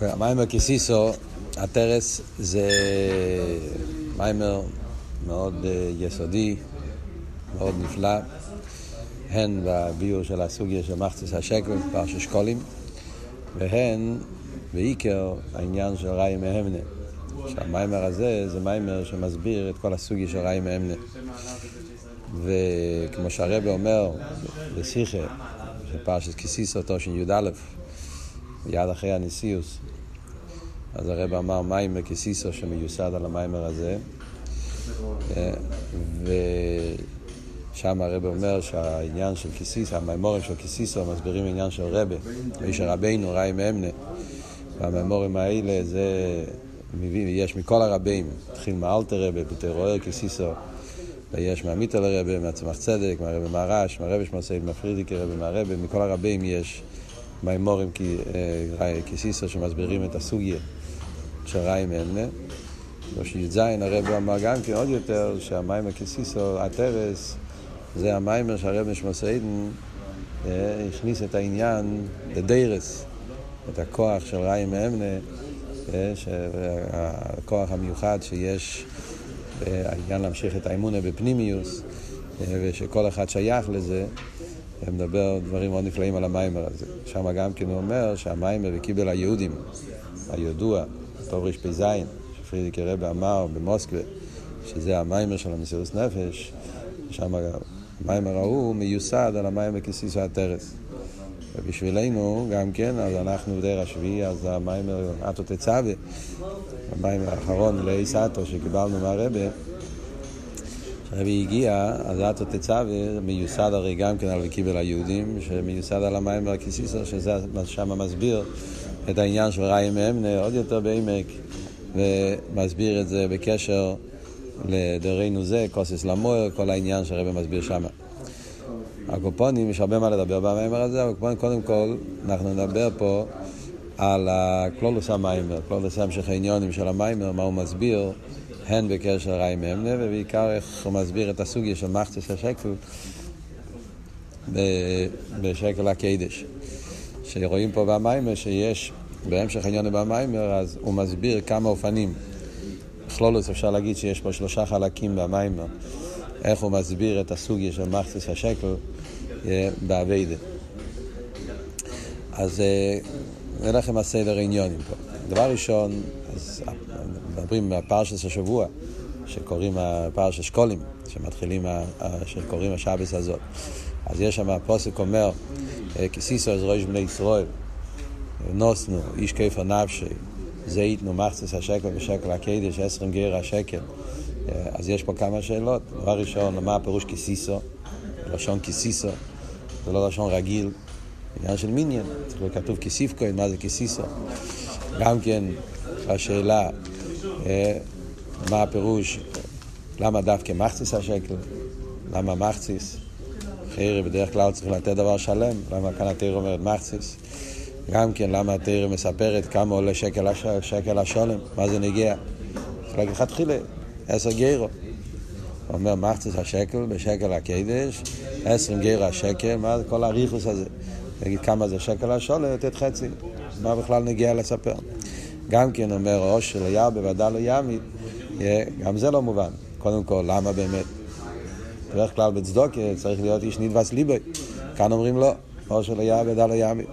המיימר כסיסו, הטרס, זה מיימר מאוד אה, יסודי, מאוד נפלא, הן בביור של הסוגיה של מחצס השקל, פרשת שקולים, והן בעיקר העניין של ראי מהמנה. שהמיימר הזה זה מיימר שמסביר את כל הסוגיה של ראי מהמנה. וכמו שהרבא אומר בשיחה של פרשת כסיסו, תושן י"א, מיד אחרי הנשיאוס, אז הרב אמר מיימר כסיסו שמיוסד על המיימר הזה, ושם הרב אומר שהעניין של כסיסו, המיימורים של כסיסו מסבירים עניין של רבה, איש הרבינו, ראי מאמנה, והמיימורים האלה זה מביא, יש מכל הרבים, התחיל מאלתר רבה, בתרוער כסיסו, ויש מהמיתל הרבה, מהצמח צדק, מהרבה מהרש, מהרבה שמסעיד, מהפרידיקי רבה, מהרבה, מכל הרבים יש מימורים כסיסו שמסבירים את הסוגיה של ראי מאמנה. בשי"ז הרב אמר גם כן עוד יותר שהמיימר כסיסו, הטרס, זה המיימר שהרב משמעסיידן הכניס את העניין לדיירס, את הכוח של ראי מאמנה, הכוח המיוחד שיש העניין להמשיך את האמונה בפנימיוס, ושכל אחד שייך לזה. מדבר דברים מאוד נפלאים על המיימר הזה. שם גם כן הוא אומר שהמיימר וקיבל היהודים, הידוע, טוב רפ"ז, שפרידיקי רבי אמר במוסקבה, שזה המיימר של המסירות נפש, שם המיימר ההוא מיוסד על המיימר כסיסו הטרס. ובשבילנו גם כן, אז אנחנו בדרך השביעי, אז המיימר אטו תצווה, המיימר האחרון לאי סאטו שקיבלנו מהרבה, כשהרבי הגיע, אז אטו תצווה מיוסד הרי גם כן על וקיבל היהודים, שמיוסד על המיימר הכסיסו, שזה שם מסביר את העניין של ראי מאמנה עוד יותר בעמק, ומסביר את זה בקשר לדרנו זה, כוסס למוער, כל העניין שהרבי מסביר שם. הקופונים, יש הרבה מה לדבר במיימר הזה, אבל קודם כל אנחנו נדבר פה על הקלולוס המיימר, קלולוס המשך העניונים של המיימר, מה הוא מסביר, הן בקשר ראי מאמנה, ובעיקר איך הוא מסביר את הסוגיה של מחצס השקל בשקל הקדש. שרואים פה במיימר שיש, בהמשך העניונים במיימר, אז הוא מסביר כמה אופנים. בכלולוס אפשר להגיד שיש פה שלושה חלקים במיימר. איך הוא מסביר את הסוגיה של מחצס השקל באביידה. אז נלך עם הסדר העניונים פה. דבר ראשון, אז מדברים מהפרשת השבוע, שקוראים הפרשת שקולים, שמתחילים, שקוראים השבס הזאת. אז יש שם, הפוסק אומר, כסיסו אז ראש בני ישראל, נוסנו, איש כיפה נפשי, זה ייתנו מחצס השקל ושקל הקדש, עשרים גר השקל. אז יש פה כמה שאלות. דבר ראשון, מה הפירוש כסיסו? לשון כסיסו, זה לא לשון רגיל, עניין של מיניאן, צריך להיות כתוב כסיפקוין, מה זה כסיסו? גם כן, השאלה, מה הפירוש, למה דווקא מחציס השקל? למה מחציס? חיירי בדרך כלל צריך לתת דבר שלם, למה כאן התרא אומרת מחציס? גם כן, למה התרא מספרת כמה עולה שקל, שקל השולם? מה זה נגיע? צריך להגיד לך תחילה, עשר גיירו. אומר מחצס השקל בשקל הקדש, עשרים גיירו השקל, מה זה כל הריכוס הזה? נגיד כמה זה שקל השולם, לתת חצי. מה בכלל נגיע לספר? גם כן אומר ראש של היער בוודאי לא יעמיד, גם זה לא מובן. קודם כל, למה באמת? בדרך כלל בצדוקה צריך להיות איש נדבס ליבוי. כאן אומרים לא, ראש של היער בוודאי לא יעמיד.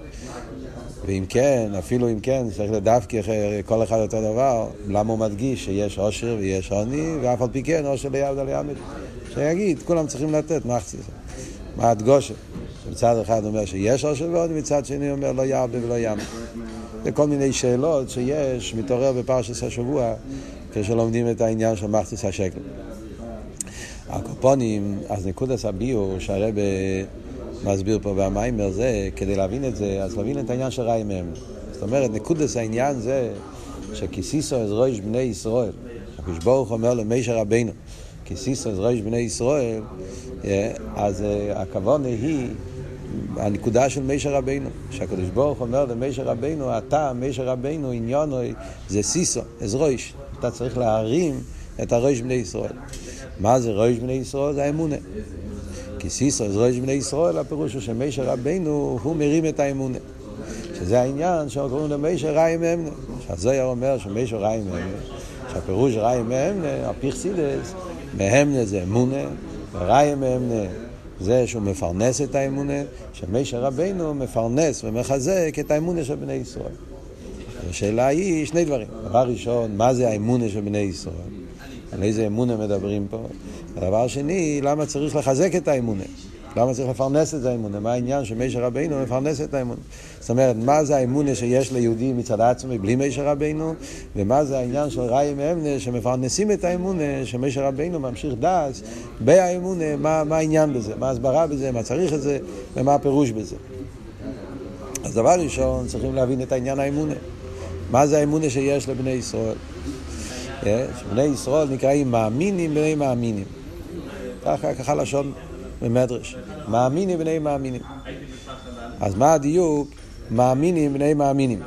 ואם כן, אפילו אם כן, צריך לדווקא כל אחד אותו דבר, למה הוא מדגיש שיש עושר ויש עוני, ואף על פי כן עושר ליעבד על יעמד. שיגיד, כולם צריכים לתת, מה חצי מה הדגושה? מצד אחד אומר שיש עושר ועוני, מצד שני אומר לא יעבד ולא יעמד. זה כל מיני שאלות שיש, מתעורר בפרשת השבוע, כשלומדים את העניין של מחציס השקל. הקופונים, אז נקודת הביור שהרבה מסביר פה במיימר זה, כדי להבין את זה, אז להבין את העניין של ראי מהם. זאת אומרת, נקודס העניין זה שכיסיסו אז ראש בני ישראל. הקדוש ברוך אומר למישר רבינו, כיסיסו אז ראש בני ישראל, אז הכוונה היא הנקודה של מישר רבינו. שהקדוש ברוך אומר למישר רבינו, אתה, מישר רבינו, עניונו זה סיסו, אז ראש. אתה צריך להרים את הראש בני ישראל. מה זה ראש בני ישראל? זה האמונה. כי סיסו אז ראש בני ישראל, הפירוש הוא שמשה רבנו, הוא מרים את האמונה. שזה העניין שקוראים למישר ראי ממנה. שהזויר אומר שמישר ראי ממנה, שהפירוש ראי ממנה, הפיכסידס, מהמנה זה אמונה, וראי ממנה זה שהוא מפרנס את האמונה, שמשה רבנו מפרנס ומחזק את האמונה של בני ישראל. השאלה היא שני דברים. דבר ראשון, מה זה האמונה של בני ישראל? על איזה אמונה מדברים פה? הדבר שני, למה צריך לחזק את האמונה? למה צריך לפרנס את האמונה? מה העניין שמשה רבינו מפרנס את האמונה? זאת אומרת, מה זה האמונה שיש ליהודי מצד עצמי בלי משה רבינו, ומה זה העניין של ראי מאמנה שמפרנסים את האמונה, שמשה רבינו ממשיך דס באמונה, מה, מה העניין בזה, מה ההסברה בזה, מה צריך את זה, ומה הפירוש בזה. אז דבר ראשון, צריכים להבין את העניין האמונה. מה זה האמונה שיש לבני ישראל? אה, שבני ישראל נקראים מאמינים בני מאמינים. ככה, ככה לשון במדרש. מאמינים בני מאמינים. אז מה הדיוק? מאמינים בני מאמינים.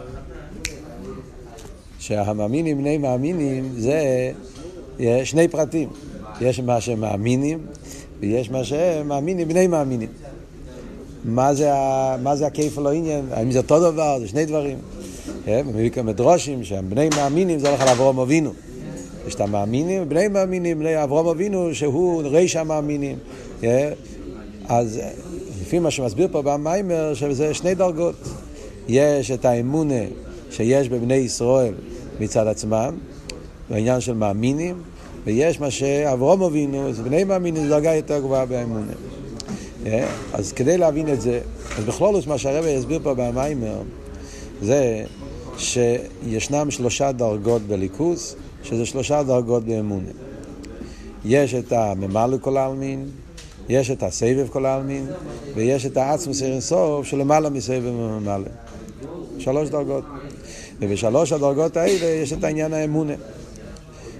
שהמאמינים בני מאמינים זה יש שני פרטים. יש מה שהם מאמינים ויש מה שהם מאמינים בני מאמינים. מה זה, מה זה הכיף לא עניין? האם זה אותו דבר? זה שני דברים. כן, מביא מדרושים שהם בני מאמינים זה הולך על אברהם אבינו. יש את המאמינים, בני מאמינים, בני אברהם אבינו שהוא ריש המאמינים. כן? אז לפי מה שמסביר פה במיימר, שזה שני דרגות. יש את האמונה שיש בבני ישראל מצד עצמם, בעניין של מאמינים, ויש מה שאברום אבינו, זה בני מאמינים, זו דרגה יותר גבוהה באמונה. אה? אז כדי להבין את זה, אז בכלול מה שהרבא יסביר פה במיימר, זה שישנם שלושה דרגות בליכוס, שזה שלושה דרגות באמונה. יש את הממלא כל העלמין, יש את הסבב כל העלמין, ויש את העצמוס אינסוף שלמעלה מסבב וממלא. שלוש דרגות. ובשלוש הדרגות האלה יש את העניין האמונה.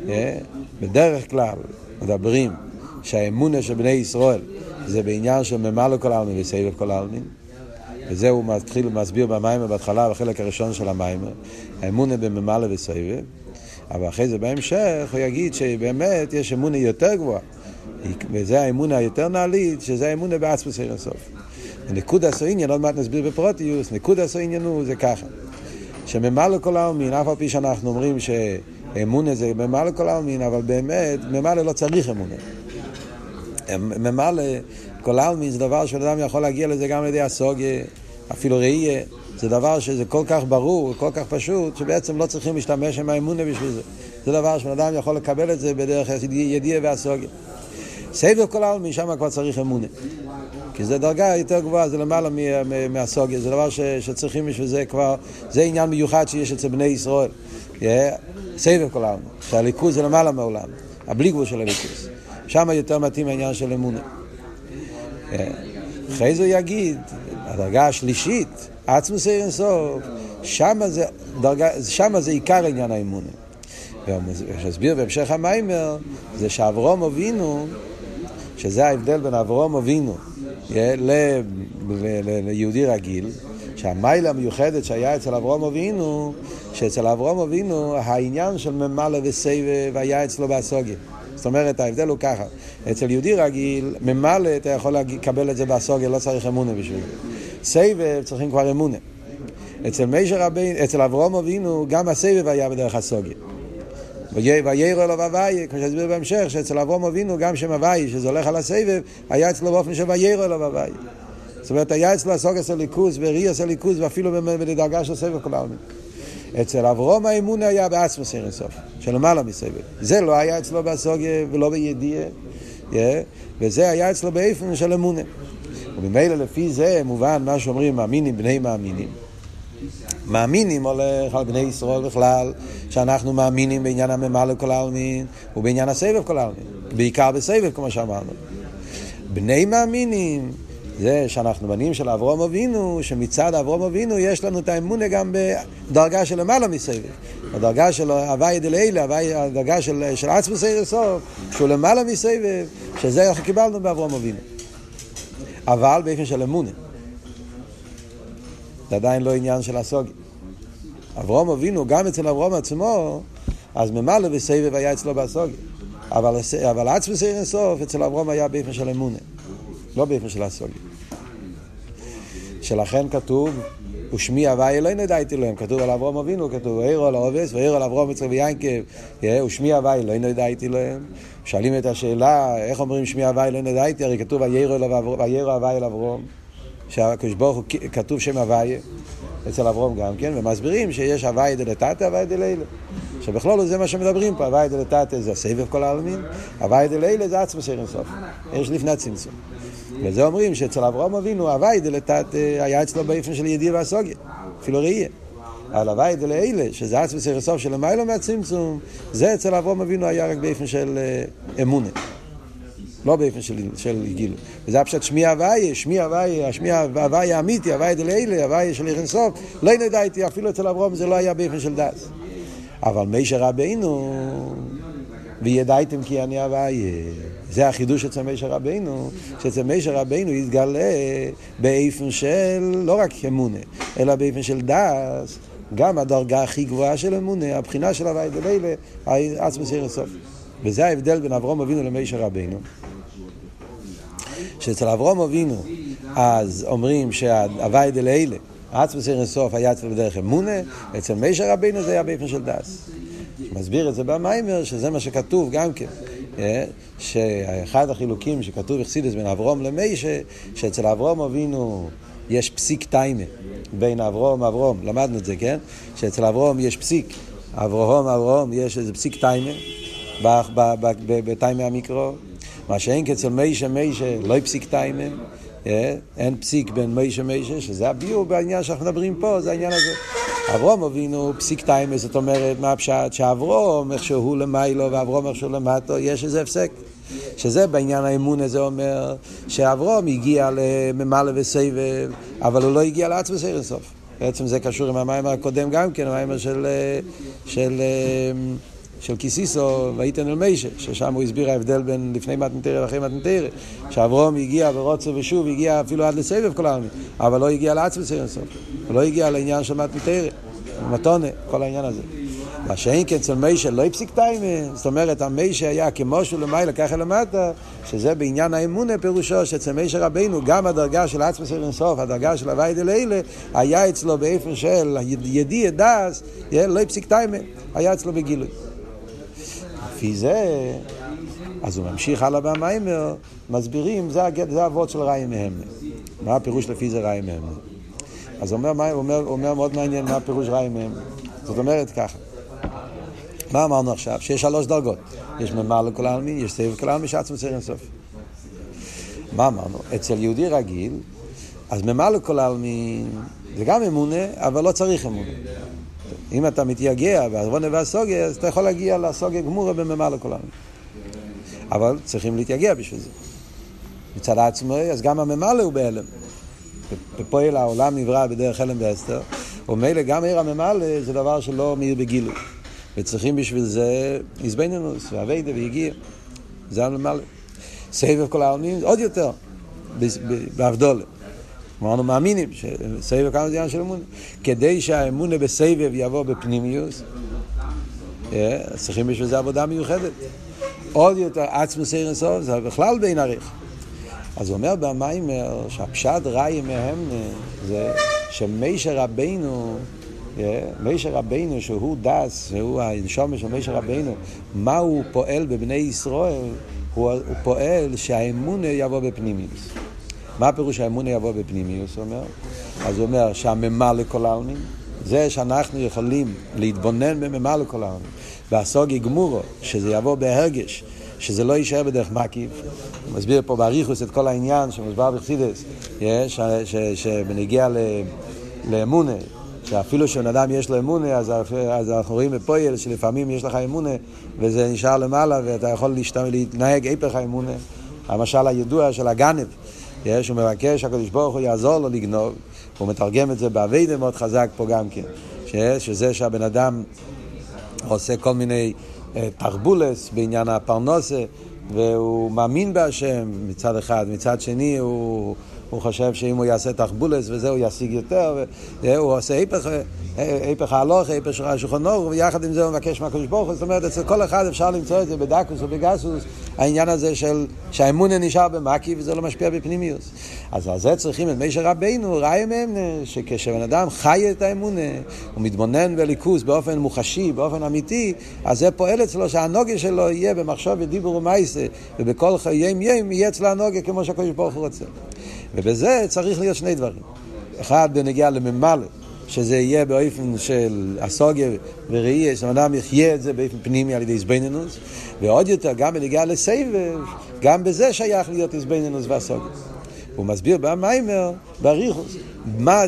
אה? בדרך כלל מדברים שהאמונה של בני ישראל זה בעניין של ממלא כל העלמין וסבב כל העלמין. וזה הוא מתחיל ומסביר במיימר בהתחלה, בחלק הראשון של המיימר, האמונה בממלא וסבב, אבל אחרי זה בהמשך הוא יגיד שבאמת יש אמונה יותר גבוהה, וזה האמונה היותר נעלית, שזה האמונה בעצמוס אין הסוף. נקוד עניין, עוד מעט נסביר בפרוטיוס, נקוד עניין הוא זה ככה, שממלא כל העלמין, אף על פי שאנחנו אומרים שאמונה זה ממלא כל העלמין, אבל באמת, ממלא לא צריך אמונה. ממלא כל העלמין זה דבר שבן יכול להגיע לזה גם על ידי הסוגיה, אפילו ראייה. זה דבר שזה כל כך ברור, כל כך פשוט, שבעצם לא צריכים להשתמש עם האמונה בשביל זה. זה דבר שבן אדם יכול לקבל את זה בדרך ידיעה והסוגיה. סבב כל העלמין, שם כבר צריך אמונה. כי זו דרגה יותר גבוהה, זה למעלה מהסוגיה, זה דבר ש, שצריכים בשביל זה כבר, זה עניין מיוחד שיש אצל בני ישראל. סבב כל העלמין, שהליכוז זה למעלה מהעולם, הבלי גבול של הליכוז. שם יותר מתאים העניין של אמונה. אחרי זה הוא יגיד, הדרגה השלישית, עצמוס אין סוף, שמה זה, דרגה, שמה זה עיקר עניין האמונה. ושהסביר בהמשך המיימר, זה שאברום אבינו, שזה ההבדל בין אברום אבינו ליהודי רגיל, שהמיילה המיוחדת שהיה אצל אברום אבינו, שאצל אברום אבינו העניין של ממלא וסבב היה אצלו באסוגיה. זאת אומרת, ההבדל הוא ככה, אצל יהודי רגיל, ממלא אתה יכול לקבל את זה באסוגיה, לא צריך אמונה בשביל. סבב צריכים כבר אמונה. אצל רבין, אצל אברום אבינו, גם הסבב היה בדרך הסוגיה. ויירו אלו הוויה, כמו שהסביר בהמשך, שאצל אברום אבינו, גם שם הוויה, שזה הולך על הסבב, היה אצלו באופן של ויירו אלו הוויה. זאת אומרת, היה אצלו הסוגיה של ליכוז, וראי של ליכוז, ואפילו בדרגה של סבב כל העלמין. אצל אברום האמון היה בעצמוס אין סוף, שלמעלה מסבב. זה לא היה אצלו בסוגיה ולא בידיעה, וזה היה אצלו באיפן של אמונה. וממילא לפי זה מובן מה שאומרים מאמינים בני מאמינים. מאמינים הולך על בני ישראל בכלל, שאנחנו מאמינים בעניין הממלא כל העלמין ובעניין הסבב כל העלמין, בעיקר בסבב כמו שאמרנו. בני מאמינים זה שאנחנו בנים של אברום אבינו, שמצד אברום אבינו יש לנו את האמונה גם בדרגה של למעלה מסבב. הדרגה של הוואי דלילה, הדרגה של, של עצמוס סוף, שהוא למעלה מסבב, שזה איך קיבלנו באברום אבינו. אבל באופן של אמונה. זה עדיין לא עניין של הסוגי. אברום אבינו, גם אצל אברום עצמו, אז ממלא בסבב היה אצלו בסוגי. אבל, אבל עצמוס סוף אצל אברום היה באופן של אמונה. לא באופן של הסוגיה. שלכן כתוב ושמי הוויה לא נדעתי להם, כתוב על אברום אבינו, כתוב ואירו על העובס, ואירו על אברום יצחק ויינקב, ושמי הוויה לא נדעתי להם. שואלים את השאלה, איך אומרים שמי הוויה לא נדעתי? הרי כתוב וירו הוויה לאברום, שהקדוש ברוך הוא כתוב שם הוויה. אצל אברום גם כן, ומסבירים שיש הוויה דלתתא, הוויה דלילה. שבכלול זה מה שמדברים פה, הוויה דלתתא זה הסבב כל העלמין, הוויה דלילה זה עצמו סיר אינסוף, יש לפני הצמצום. וזה אומרים שאצל אברהם אבינו הוואי דלתת היה אצלו באופן של ידיע והסוגיה, אפילו ראייה. אבל הוואי דלאלה, שזה עצמי סיר הסוף של המיילו מהצמצום, זה אצל אברהם אבינו היה רק באופן של אמונה. לא באופן של, של גילו. וזה הפשט שמי הוויה, שמי הוויה, שמי הוויה האמיתי, הוויה דלאלה, הוויה של איכנסוף, לא נדע איתי, אפילו אצל אברהם זה לא היה באופן של דס. אבל מישר רבינו, וידעתם כי אני הוויה. זה החידוש אצל מישר רבינו, שאצל מישר רבינו יתגלה באיפן של לא רק אמונה, אלא באיפן של דס, גם הדרגה הכי גבוהה של אמונה, הבחינה של הווי דלילה, עצמס עיר הסוף. וזה ההבדל בין אברום אבינו למישר רבינו. שאצל אברום אבינו אז אומרים שהווי דלילה, עצמס עיר הסוף היה אצלו בדרך אמונה, אצל מישר רבינו זה היה באיפן של דס. מסביר את זה במיימר, שזה מה שכתוב גם כן. שאחד החילוקים שכתוב אכסידס בין אברום למיישה, שאצל אברום אבינו יש פסיק טיימה בין אברום אברום, למדנו את זה, כן? שאצל אברום יש פסיק, אברום אברום יש איזה פסיק טיימה בטיימה המיקרו, מה שאין כצל מיישה מיישה לא פסיק טיימה, אין פסיק בין מיישה מיישה, שזה הביור בעניין שאנחנו מדברים פה, זה העניין הזה. אברום אבינו פסיק טיימס, זאת אומרת, מה הפשט? שאברום, איך שהוא למיילו ואברום איך שהוא למטו, יש איזה הפסק. שזה בעניין האמון הזה אומר שאברום הגיע לממלא וסבב, אבל הוא לא הגיע לעצמס סוף. בעצם זה קשור עם המים הקודם גם כן, המים של, של, של כיסיסו ואיתן אל מישה, ששם הוא הסביר ההבדל בין לפני מתנתרא ואחרי מתנתרא, שאברום הגיע ורוצה ושוב, הגיע אפילו עד לסבב כל העמים, אבל לא הגיע לעצמס סוף. לא הגיע לעניין של מתנתרא, מתונה, כל העניין הזה. מה שאין כן אצל מישה לא הפסיק טיימה, זאת אומרת המישה היה כמו שהוא למעלה ככה למטה, שזה בעניין האמונה פירושו שאצל מישה רבינו גם הדרגה של עצמס אינסוף, הדרגה של הווי דלילה, היה אצלו באופן של ידיע דס, לא הפסיק טיימה, היה אצלו בגילוי. לפי זה, אז הוא ממשיך הלאה במיימר, מסבירים, זה, זה של ראי מהם. מה הפירוש לפי זה ראי מהם? אז הוא אומר, אומר, אומר מאוד מעניין מה הפירוש ראי מהם. זאת אומרת ככה. מה אמרנו עכשיו? שיש שלוש דרגות. יש ממלא לכל העלמין, יש סבב כל העלמין, יש עצמו צריך אינסוף. מה אמרנו? אצל יהודי רגיל, אז ממלא לכל העלמין זה גם אמונה, אבל לא צריך אמונה. אם אתה מתייגע בעוונה והסוגיה, אז אתה יכול להגיע לסוגיה גמורה לכל העלמין. אבל צריכים להתייגע בשביל זה. מצד עצמו, אז גם הממלא הוא בהלם. בפועל העולם נברא בדרך הלם ואסתר, ומילא גם עיר הממלא זה דבר שלא מאיר בגילוי. וצריכים בשביל זה איזבנינוס ואביידה ויגיע. זה הממלא. סבב כל העלמין עוד יותר, באבדולה. אמרנו מאמינים, שסבב כמה זה עניין של אמונה. כדי שהאמונה בסבב יבוא בפנימיוס, אה, צריכים בשביל זה עבודה מיוחדת. עוד יותר עצמו סיר אינסוף, זה בכלל בין עריך. אז הוא אומר במיימר שהפשט ראי מהם זה שמישר רבינו מישר רבינו שהוא דס, שהוא הנשומה של מישר רבינו, מה הוא פועל בבני ישראל? הוא, הוא פועל שהאמונה יבוא בפנימיוס. מה הפירוש שהאמונה יבוא בפנימיוס, הוא אומר? אז הוא אומר שהממה לכל העלמין, זה שאנחנו יכולים להתבונן בממה לכל העלמין, והסוגי גמורו, שזה יבוא בהרגש, שזה לא יישאר בדרך מקיף. הוא מסביר פה באריכוס את כל העניין שמוסבר בחסידס, שבנגיע לאמונה, שאפילו שבן אדם יש לו אמונה, אז, אז אנחנו רואים בפועל שלפעמים יש לך אמונה וזה נשאר למעלה ואתה יכול להשת... להתנהג היפך האמונה. המשל הידוע של הגנב, יש, הוא מבקש שהקדוש ברוך הוא יעזור לו לגנוב, הוא מתרגם את זה באביידה מאוד חזק פה גם כן, שיש, שזה שהבן אדם עושה כל מיני אה, תרבולס בעניין הפרנוסה והוא מאמין בהשם מצד אחד, מצד שני הוא, הוא חושב שאם הוא יעשה תחבולס וזה הוא ישיג יותר, הוא עושה היפך, היפך ההלוך, היפך של השולחן אור, ויחד עם זה הוא מבקש מהקדוש ברוך הוא, זאת אומרת, אצל כל אחד אפשר למצוא את זה בדקוס או בגסוס, העניין הזה של שהאמונה נשאר במקי וזה לא משפיע בפנימיוס. אז על זה צריכים את מישר רבינו, ראי מאמנה, שכשבן אדם חי את האמונה, הוא מתבונן בליכוס באופן מוחשי, באופן אמיתי, אז זה פועל אצלו שהנוגה שלו יהיה במחשוב ודיבור ומייסה, ובכל חיים ים יהיה אצלו הנוגה כמו שהקדוש ברוך הוא רוצה. ובזה צריך להיות שני דברים. אחד בנגיעה לממלא, שזה יהיה באופן של הסוגיה וראייה, שאדם יחיה את זה באופן פנימי על ידי איזבנינוס, ועוד יותר, גם בנגיעה לסבב, גם בזה שייך להיות איזבנינוס והסוגיה. הוא מסביר במיימר, באריכוס, מה,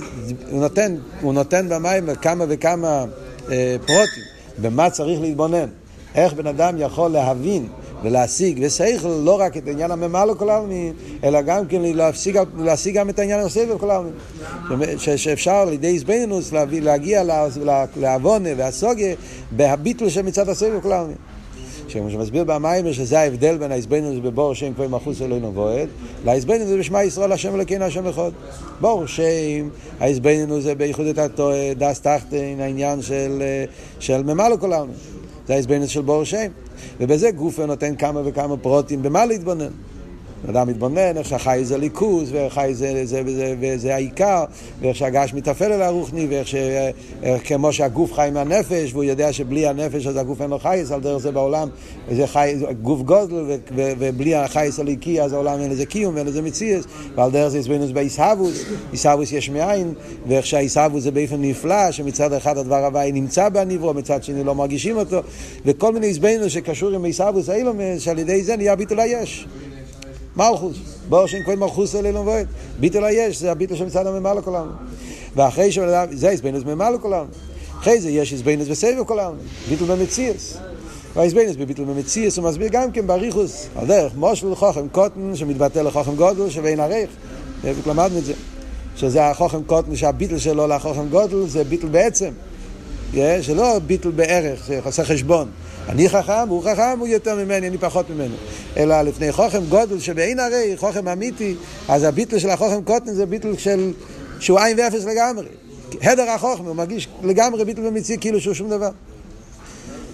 הוא נותן, הוא נותן במיימר כמה וכמה אה, פרוטים, במה צריך להתבונן, איך בן אדם יכול להבין ולהשיג ושכל לא רק את עניין הממלא כל העלמין, אלא גם כן להשיג, להשיג גם את העניין הסבב כל העלמין. שאפשר על ידי איזבנינוס להגיע לעוונה והסוגיה בהביטל שמצד הסבב כל העלמין. שמסביר במים שזה ההבדל בין העזבנו בבור שם כהן מחוץ אלינו ועד, לעזבנו זה בשמע ישראל השם אלוקינו השם אחד. בור שם, העזבנו זה בייחוד את דס תחתין, העניין של, של ממלא כל העלמין. זה העזבנו של בור שם. ובזה גופר נותן כמה וכמה פרוטים במה להתבונן. אדם מתבונן, איך שהחי זה ליכוז, ואיך חי זה, זה, זה, וזה העיקר, ואיך שהגש מתאפל אל הרוחני, ואיך ש... כמו שהגוף חי מהנפש, והוא יודע שבלי הנפש אז הגוף אין לו חייס, על דרך זה בעולם, זה חי, גוף גודל, ו, ו, ובלי החייס הליקי אז העולם אין לזה קיום, ואין לזה מציאס, ועל דרך זה הסברנו בעיסאוווס, עיסאוווס יש מאין, ואיך שהעיסאוווס זה באופן נפלא, שמצד אחד הדבר הוואי נמצא בניברו, מצד שני לא מרגישים אותו, וכל מיני הסברנו שקשור עם עיסאוווס האילומס, שעל ידי זה נהיה ביטול היש. מלכוס, בור שם כהן מלכוס אלינו ואוהד. ביטל היש, זה הביטל שמצד הממלא כל העולם. ואחרי שבן אדם, זה איזבנוס ממלא כל העולם. אחרי זה יש איזבנוס בסבב כל העולם. ביטל במציאס. והאיזבנוס בביטל במציאס הוא מסביר גם כן בריחוס, על דרך מושל חוכם קוטן שמתבטא לחוכם גודל שבין ערך. למדנו את זה. שזה החוכם קוטן שהביטל שלו לחוכם גודל זה ביטל בעצם. שלא ביטל בערך, זה עושה חשבון. אני חכם, הוא חכם, הוא יותר ממני, אני פחות ממנו. אלא לפני חוכם גודל שבאין הרי, חוכם אמיתי, אז הביטל של החוכם קוטן זה ביטל של... שהוא עין ואפס לגמרי. הדר החוכם, הוא מרגיש לגמרי ביטל ומציא כאילו שהוא שום דבר.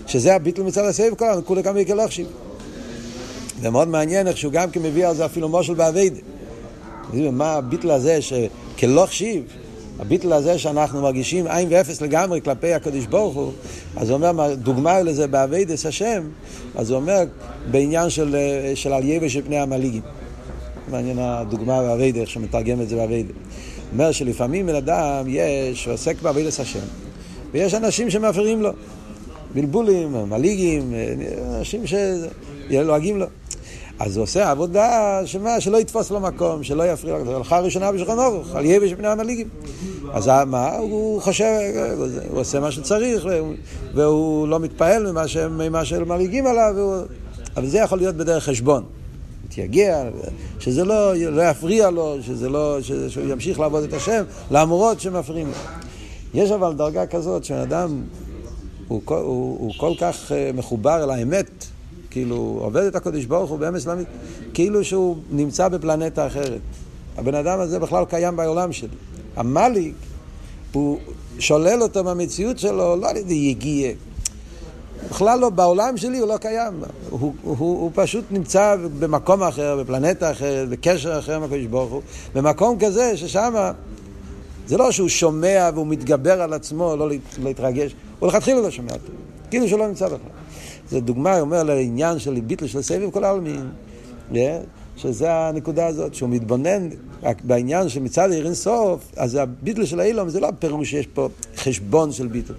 שזה הביטל מצד הסבב כל כולה כמה יקלח שיב. זה מאוד מעניין איך שהוא גם כן מביא על זה אפילו מושל בעבוידה. מה הביטול הזה שכלא חשיב, הביטול הזה שאנחנו מרגישים אין ואפס לגמרי כלפי הקדוש ברוך הוא, אז הוא אומר, דוגמה לזה בעבוידס השם, אז הוא אומר בעניין של, של אל יבוש מפני המלעיגים. מעניין הדוגמה בעבוידס, איך שמתרגם את זה בעבוידס. אומר שלפעמים בן אדם יש, עוסק בעבוידס השם, ויש אנשים שמפריעים לו. בלבולים, מליגים, אנשים שלועגים לו. אז הוא עושה עבודה שמה, שלא יתפוס לו מקום, שלא יפריע לו. הלכה ראשונה בשולחן אורוך, על יבש בני המליגים. אז מה? הוא חושב, הוא עושה מה שצריך, והוא לא מתפעל ממה, ש, ממה עליו. אבל זה יכול להיות בדרך חשבון. יתייגע, שזה לא, לא יפריע לו, שזה לא, שזה, שהוא ימשיך לעבוד את השם, למרות שמפריעים לו. יש אבל דרגה כזאת שאדם הוא, הוא, הוא, הוא כל כך אה, מחובר אל האמת, כאילו עובד את הקודש ברוך הוא באמס למד, כאילו שהוא נמצא בפלנטה אחרת. הבן אדם הזה בכלל קיים בעולם שלי. המליק, הוא שולל אותו מהמציאות שלו לא על ידי יגיע. בכלל לא, בעולם שלי הוא לא קיים. הוא, הוא, הוא, הוא פשוט נמצא במקום אחר, בפלנטה אחרת, בקשר אחר עם הקדוש ברוך הוא, במקום כזה ששם זה לא שהוא שומע והוא מתגבר על עצמו, לא להתרגש, הוא לכתחילה לא שומע אותו, כאילו שהוא לא נמצא בכלל. זו דוגמה, הוא אומר, לעניין של ביטל של סבב כל העלמין. שזה הנקודה הזאת, שהוא מתבונן בעניין שמצד עיר אינסוף, אז הביטל של האילום זה לא פירוש שיש פה חשבון של ביטל.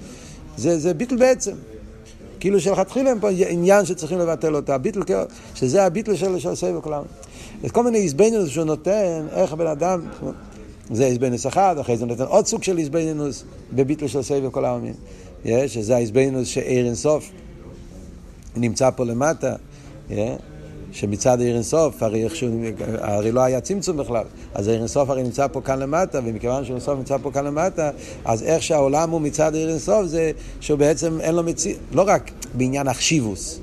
זה, זה ביטל בעצם. כאילו שלכתחילה הם פה עניין שצריכים לבטל אותו, הביטל, שזה הביטל של, של סבב כל העלמין. אז כל מיני איזבנינוס שהוא נותן, איך הבן אדם, זה איזבנינוס אחד, אחרי זה הוא נותן עוד סוג של איזבנינוס בביטל של סבב כל העלמין. שזה האיזבנינוס שעיר אינסוף. נמצא פה למטה, yeah, שמצד עיר אינסוף, הרי, הרי לא היה צמצום בכלל, אז עיר אינסוף הרי נמצא פה כאן למטה, ומכיוון שעיר אינסוף נמצא פה כאן למטה, אז איך שהעולם הוא מצד עיר אינסוף זה שהוא בעצם אין לו מציאות, לא רק בעניין החשיבוס,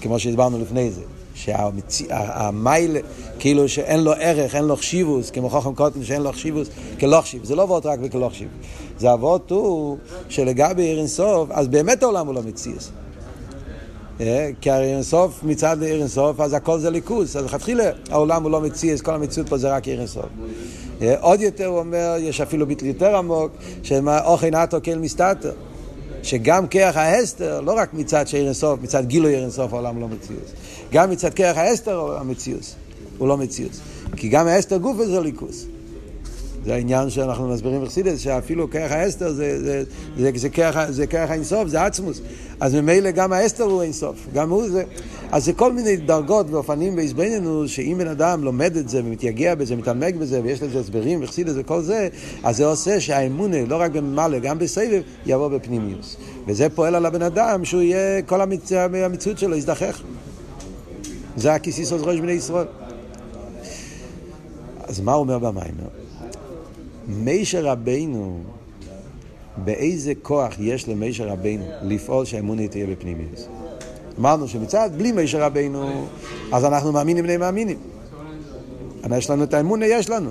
כמו שדיברנו לפני זה, שהמיילה, כאילו שאין לו ערך, אין לו חשיבוס, כמו חוכם קוטן שאין לו חשיבוס, כלא חשיב. זה לא עבוד רק בכלא חשיב. זה עבוד הוא שלגבי עיר אינסוף, אז באמת העולם הוא לא מציאס. אה, כי הרי אינסוף מצד אינסוף, אז הכל זה ליכוס. אז לכתחילה העולם הוא לא מציאס, כל המציאות פה זה רק אינסוף. אה, עוד יותר הוא אומר, יש אפילו ביטל יותר עמוק, שמה אוכן עטו כאל מסתתר. שגם כרך האסתר, לא רק מצד שעיר אינסוף, מצד גילוי עיר אינסוף העולם לא מציאוס. גם מצד כרך האסתר המציאוס, הוא לא מציאוס. כי גם האסתר גוף זה ליכוס. זה העניין שאנחנו מסבירים בחסידס, שאפילו כרך האסתר זה, זה, זה, זה, זה כרך האינסוף, זה עצמוס. אז ממילא גם האסתר הוא אינסוף, גם הוא זה. אז זה כל מיני דרגות ואופנים בעזבננו, שאם בן אדם לומד את זה ומתייגע בזה, מתעמק בזה, ויש לזה הסברים וחסידס וכל זה, אז זה עושה שהאמונה, לא רק במעלה, גם בסבב, יבוא בפנימיוס. וזה פועל על הבן אדם, שהוא יהיה, כל המצ... המציאות שלו יזדחך. זה הכיסיסוס ראש בני ישראל. אז מה הוא אומר במיימר? מישר רבינו, באיזה כוח יש למישר רבינו לפעול שהאמונה תהיה בפנימיוס? אמרנו שמצד, בלי מישר רבינו, אז אנחנו מאמינים בני מאמינים. יש לנו את האמונה, יש לנו.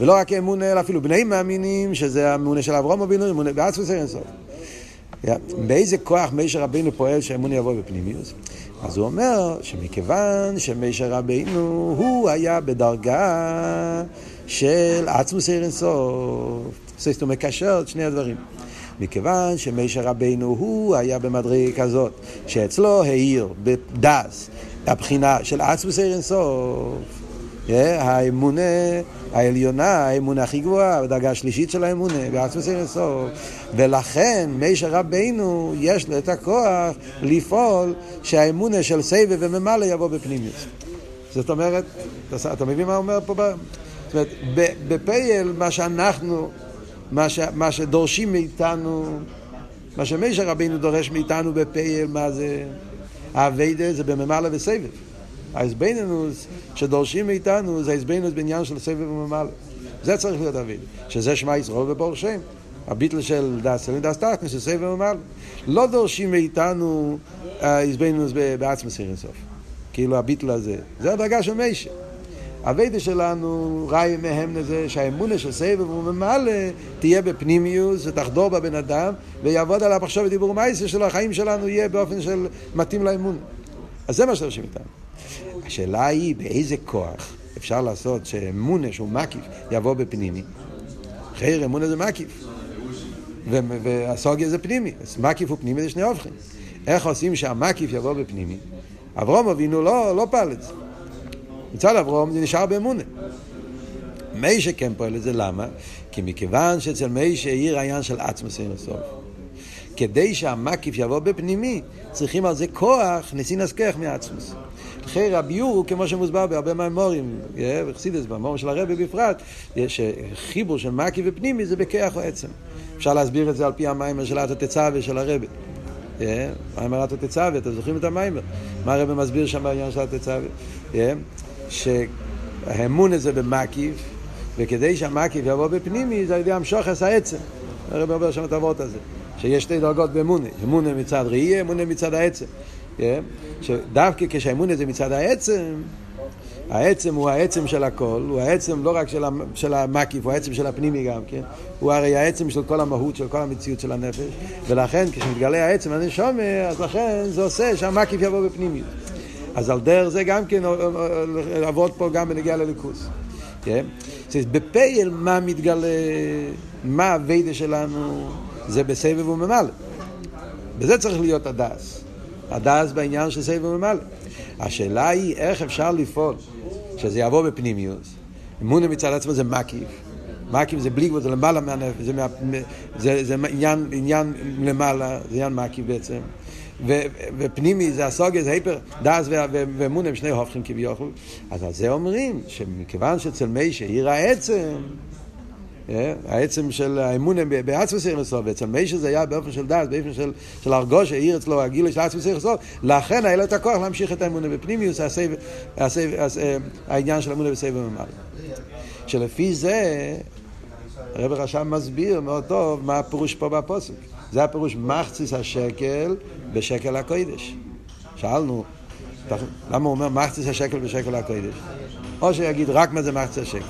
ולא רק אמונה, אלא אפילו בני מאמינים, שזה האמונה של אברום אבינו, אמונה בעצמוס אינסוף. באיזה כוח מישר רבינו פועל שהאמונה יבוא בפנימיוס? אז הוא אומר שמכיוון שמישר רבינו הוא היה בדרגה של עצמוס אינסוף. זאת אומרת, מקשר את שני הדברים. מכיוון שמשה רבינו הוא היה במדרגה כזאת, שאצלו העיר בדס הבחינה של עצמוס אינסוף. האמונה העליונה, האמונה הכי גבוהה, הדרגה השלישית של האמונה, בעצמוס אינסוף. ולכן משה רבינו יש לו את הכוח לפעול שהאמונה של סבב וממלא יבוא בפנימיוס. זאת אומרת, אתה מבין מה הוא אומר פה? זאת אומרת, בפייל, מה שאנחנו, מה, ש, מה שדורשים מאיתנו, מה שמשה רבינו דורש מאיתנו בפייל, מה זה? האביידה זה בממלא וסבב. האזבנינוס שדורשים מאיתנו זה האזבנינוס בעניין של סבב וממלא. זה צריך להיות אביידה. שזה שמע ישראל ובור שם. הביטל של דס אלין דס תחתן, של סבב וממלא. לא דורשים מאיתנו האזבנינוס בעצמס אירסוף. כאילו הביטל הזה. זה הדרגה של משה. הווידה שלנו, ראי מהם לזה שהאמונה של סבב וממלא תהיה בפנימיוס ותחדור בבן אדם ויעבוד עליו עכשיו בדיבור מייסר שלו, החיים שלנו יהיה באופן של מתאים לאמון. אז זה מה שדורשים איתנו. השאלה היא באיזה כוח אפשר לעשות שאמונה שהוא מקיף יבוא בפנימי. חייר אמונה זה מקיף. והסוגיה זה פנימי. אז מקיף ופנימי זה שני הופכים. איך עושים שהמקיף יבוא בפנימי? אברום אבינו לא, לא פעל את זה. מצד אברום זה נשאר באמונה. מיישה כן פועל את זה, למה? כי מכיוון שאצל מיישה עיר העניין של עצמוס אין הסוף. כדי שהמקיף יבוא בפנימי, צריכים על זה כוח נסינס כרך מעצמוס. לכן הביור הוא כמו שמוסבר בהרבה מהמורים, וחסידס, במורים של הרבי בפרט, יש חיבור של מקיף ופנימי זה בכרך או עצם. אפשר להסביר את זה על פי המיימר של אטו תצווה של הרבי. מיימר אטו תצווה, אתם זוכרים את המיימר? מה הרבי מסביר שם בעניין של אטו תצווה? שהאמון הזה במקיף, וכדי שהמקיף יבוא בפנימי, זה על ידי המשוחס העצם. הרב אומר שם את הוורט הזה, שיש שתי דרגות באמונה, אמונה מצד ראייה, אמונה מצד העצם. שדווקא כשהאמונה זה מצד העצם, העצם הוא העצם של הכל, הוא העצם לא רק של, המקיף, הוא העצם של הפנימי גם, כן? הוא הרי העצם של כל המהות, של כל המציאות של הנפש, ולכן כשמתגלה העצם הנשומר, אז לכן זה עושה שהמקיף יבוא בפנימיות. אז על דרך זה גם כן לעבוד פה גם בנגיעה לליכוס. כן? בפייל מה מתגלה, מה הווידה שלנו, זה בסבב וממלא. בזה צריך להיות הדס. הדס בעניין של סבב וממלא. השאלה היא איך אפשר לפעול שזה יבוא בפנימיוס. אמונה מצד עצמו זה מקיף. מקיף זה בלי גבול, זה למעלה מהנפש, זה, מה, זה, זה עניין, עניין למעלה, זה עניין מקיף בעצם. ופנימי זה הסוגיה, זה היפר, דס ואמון הם שני הופכים כביכול. אז על זה אומרים, שמכיוון שאצל מי שעיר העצם, אה, העצם של האמון הם בעצמוס עיר לסוף, ואצל מי שזה היה באופן של דס, באופן של, של הרגוש, העיר אצלו הגילוי של עצמוס עיר לסוף, לכן היה לו את הכוח להמשיך את האמון בפנימיוס, העניין של האמון בסבב ממלא. שלפי זה, הרב רשם מסביר מאוד טוב מה הפירוש פה בפוסק. זה הפירוש מחציס השקל בשקל הקודש. שאלנו, למה הוא אומר מחציס השקל בשקל הקודש? או שיגיד רק מה זה מחציס השקל.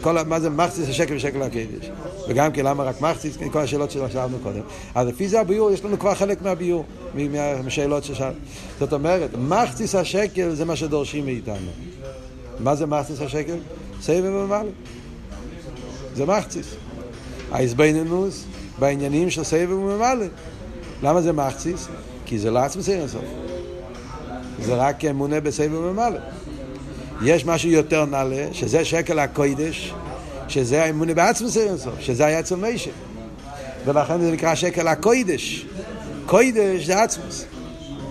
כל, מה זה מחציס השקל בשקל הקודש. וגם כן למה רק מחציס, כל השאלות ששאלנו קודם. אז לפי זה הביור, יש לנו כבר חלק מהביור, מהשאלות ששאלנו. זאת אומרת, מחציס השקל זה מה שדורשים מאיתנו. מה זה מחציס השקל? סבב ומעלה. זה מחציס. ההזבנינוס בעניינים של סבב וממלא. למה זה מחציס? כי זה לא עצמס אינסוף. זה רק אמונה בסבב וממלא. יש משהו יותר נעלה, שזה שקל הקוידש, שזה האמונה בעצמס אינסוף, שזה היה אצל מישה. ולכן זה נקרא שקל הקוידש. קוידש זה עצמוס.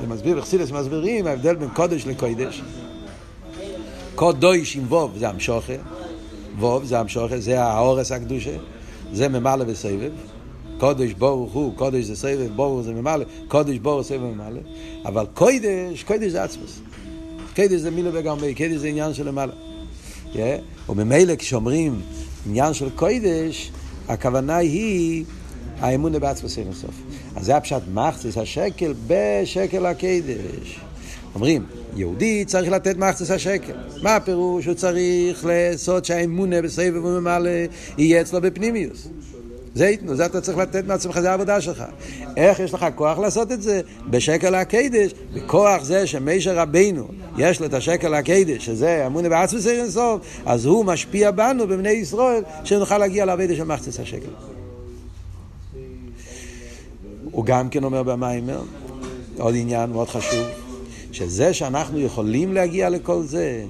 זה מסביר, בחסידס מסבירים ההבדל בין קודש לקוידש. קודש עם ווב זה המשוכה, ווב זה המשוכה, זה האורס הקדושה, זה ממלא וסבב. קודש ברוך הוא, קודש זה סבב, ברוך זה ממלא, קודש ברוך סבב ממלא, אבל קודש, קודש זה עצמוס. קודש זה מילה וגרמי, קודש זה עניין של למעלה. Yeah. וממילא כשאומרים עניין של קודש, הכוונה היא האמונה בעצמוס אין הסוף. אז זה הפשט מחצס השקל בשקל הקדש. אומרים, יהודי צריך לתת מחצס השקל. מה הפירוש? הוא צריך לעשות שהאמונה בסבב וממלא יהיה אצלו בפנימיוס. זה ייתנו, זה אתה צריך לתת מעצמך, זה העבודה שלך. איך יש לך כוח לעשות את זה? בשקל הקדש, בכוח זה שמישר רבינו, יש לו את השקל הקדש, שזה אמונה בעצמס אין סוף, אז הוא משפיע בנו, בבני ישראל, שנוכל להגיע לעבודה של מחצס השקל. הוא גם כן אומר במיימר, עוד עניין מאוד חשוב, שזה שאנחנו יכולים להגיע לכל זה,